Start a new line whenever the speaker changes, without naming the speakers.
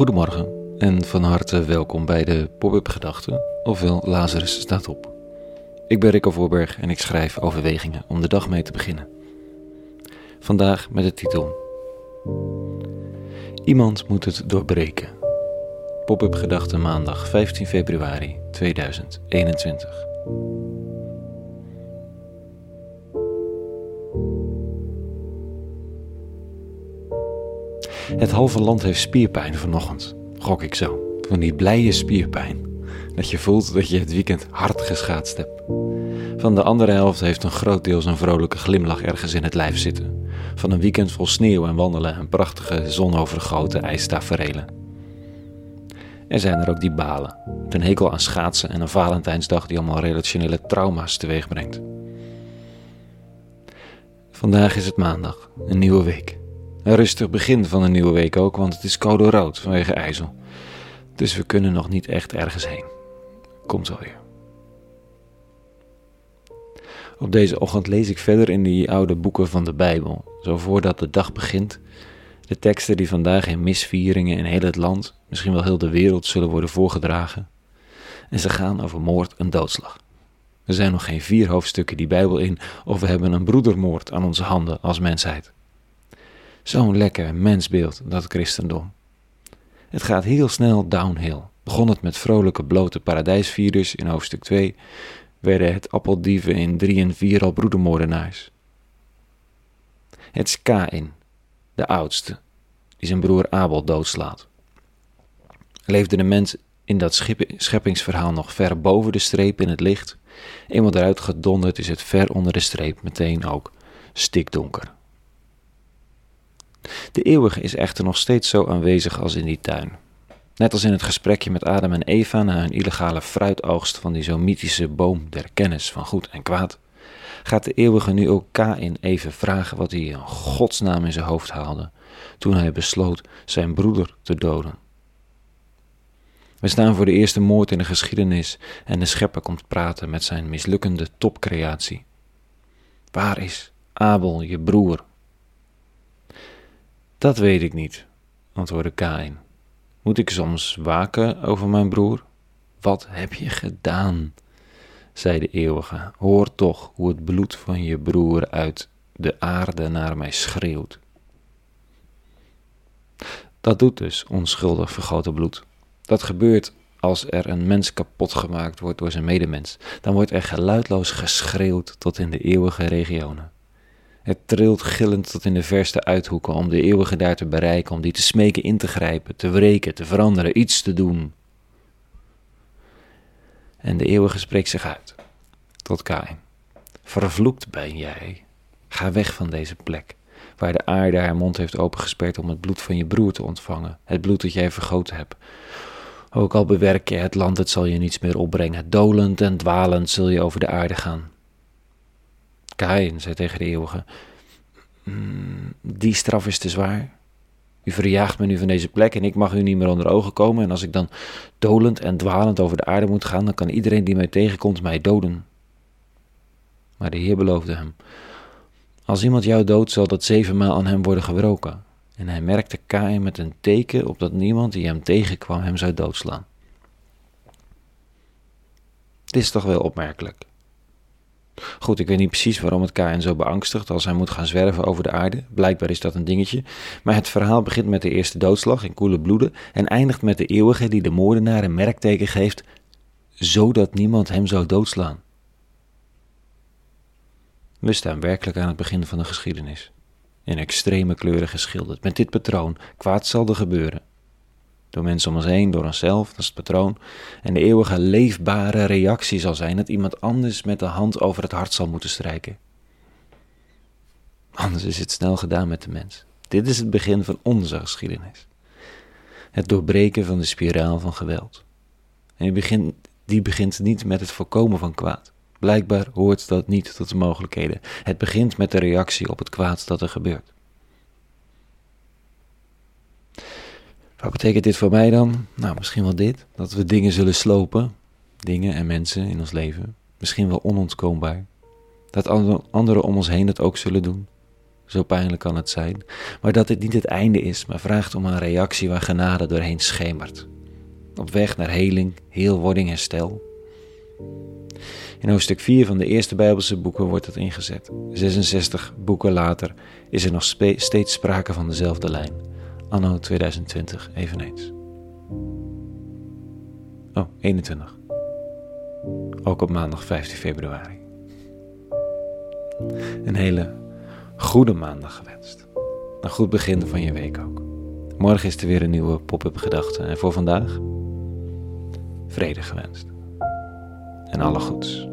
Goedemorgen en van harte welkom bij de Pop-up Gedachten, ofwel Lazarus staat op. Ik ben Rico Voorberg en ik schrijf overwegingen om de dag mee te beginnen. Vandaag met de titel Iemand moet het doorbreken. Pop-up Gedachten maandag 15 februari 2021. Het halve land heeft spierpijn vanochtend, gok ik zo. Van die blije spierpijn. Dat je voelt dat je het weekend hard geschaatst hebt. Van de andere helft heeft een groot deel zijn vrolijke glimlach ergens in het lijf zitten. Van een weekend vol sneeuw en wandelen en prachtige zonovergoten ijstaferelen. Er zijn er ook die balen, met een hekel aan schaatsen en een Valentijnsdag die allemaal relationele trauma's teweeg brengt. Vandaag is het maandag, een nieuwe week. Rustig begin van een nieuwe week ook, want het is code rood vanwege ijzel. Dus we kunnen nog niet echt ergens heen. Komt wel weer. Op deze ochtend lees ik verder in die oude boeken van de Bijbel. Zo voordat de dag begint. De teksten die vandaag in misvieringen in heel het land, misschien wel heel de wereld, zullen worden voorgedragen. En ze gaan over moord en doodslag. Er zijn nog geen vier hoofdstukken die Bijbel in, of we hebben een broedermoord aan onze handen als mensheid. Zo'n lekker mensbeeld, dat christendom. Het gaat heel snel downhill. Begon het met vrolijke blote paradijsvierders in hoofdstuk 2, werden het appeldieven in 3 en 4 al broedermoordenaars. Het is Kain, de oudste, die zijn broer Abel doodslaat. Leefde de mens in dat scheppingsverhaal nog ver boven de streep in het licht, eenmaal eruit gedonderd is het ver onder de streep meteen ook stikdonker. De eeuwige is echter nog steeds zo aanwezig als in die tuin. Net als in het gesprekje met Adam en Eva na een illegale fruitoogst van die zo mythische boom der kennis van goed en kwaad, gaat de eeuwige nu ook Kain even vragen wat hij in godsnaam in zijn hoofd haalde toen hij besloot zijn broeder te doden. We staan voor de eerste moord in de geschiedenis en de schepper komt praten met zijn mislukkende topcreatie. Waar is Abel, je broer? Dat weet ik niet, antwoordde Kain. Moet ik soms waken over mijn broer? Wat heb je gedaan? zei de eeuwige. Hoor toch hoe het bloed van je broer uit de aarde naar mij schreeuwt. Dat doet dus onschuldig vergoten bloed. Dat gebeurt als er een mens kapot gemaakt wordt door zijn medemens. Dan wordt er geluidloos geschreeuwd tot in de eeuwige regionen. Het trilt gillend tot in de verste uithoeken om de eeuwige daar te bereiken, om die te smeken in te grijpen, te wreken, te veranderen, iets te doen. En de eeuwige spreekt zich uit tot Kain. Vervloekt ben jij. Ga weg van deze plek, waar de aarde haar mond heeft opengesperd om het bloed van je broer te ontvangen, het bloed dat jij vergoten hebt. Ook al bewerk je het land, het zal je niets meer opbrengen. Dolend en dwalend zul je over de aarde gaan. Kain zei tegen de eeuwige, mm, die straf is te zwaar. U verjaagt me nu van deze plek en ik mag u niet meer onder ogen komen. En als ik dan dolend en dwalend over de aarde moet gaan, dan kan iedereen die mij tegenkomt mij doden. Maar de Heer beloofde hem, als iemand jou doodt, zal dat zevenmaal aan hem worden gewroken. En hij merkte Kain met een teken op dat niemand die hem tegenkwam hem zou doodslaan. Dit is toch wel opmerkelijk. Goed, ik weet niet precies waarom het Kain zo beangstigt als hij moet gaan zwerven over de aarde. Blijkbaar is dat een dingetje. Maar het verhaal begint met de eerste doodslag in koele bloeden en eindigt met de eeuwige die de moordenaar een merkteken geeft, zodat niemand hem zou doodslaan. We staan werkelijk aan het begin van de geschiedenis. In extreme kleuren geschilderd. Met dit patroon, kwaad zal er gebeuren. Door mensen om ons heen, door onszelf, dat is het patroon. En de eeuwige leefbare reactie zal zijn dat iemand anders met de hand over het hart zal moeten strijken. Anders is het snel gedaan met de mens. Dit is het begin van onze geschiedenis. Het doorbreken van de spiraal van geweld. En die begint, die begint niet met het voorkomen van kwaad. Blijkbaar hoort dat niet tot de mogelijkheden. Het begint met de reactie op het kwaad dat er gebeurt. Wat betekent dit voor mij dan? Nou, misschien wel dit: dat we dingen zullen slopen, dingen en mensen in ons leven. Misschien wel onontkoombaar. Dat anderen om ons heen dat ook zullen doen. zo pijnlijk kan het zijn, maar dat dit niet het einde is, maar vraagt om een reactie waar genade doorheen schemert. Op weg naar heling, heelwording, herstel. In hoofdstuk 4 van de eerste Bijbelse boeken wordt het ingezet. 66 boeken later is er nog steeds sprake van dezelfde lijn. Anno 2020 eveneens. Oh, 21. Ook op maandag 15 februari. Een hele goede maandag gewenst. Een goed begin van je week ook. Morgen is er weer een nieuwe pop-up gedachte. En voor vandaag, vrede gewenst. En alle goeds.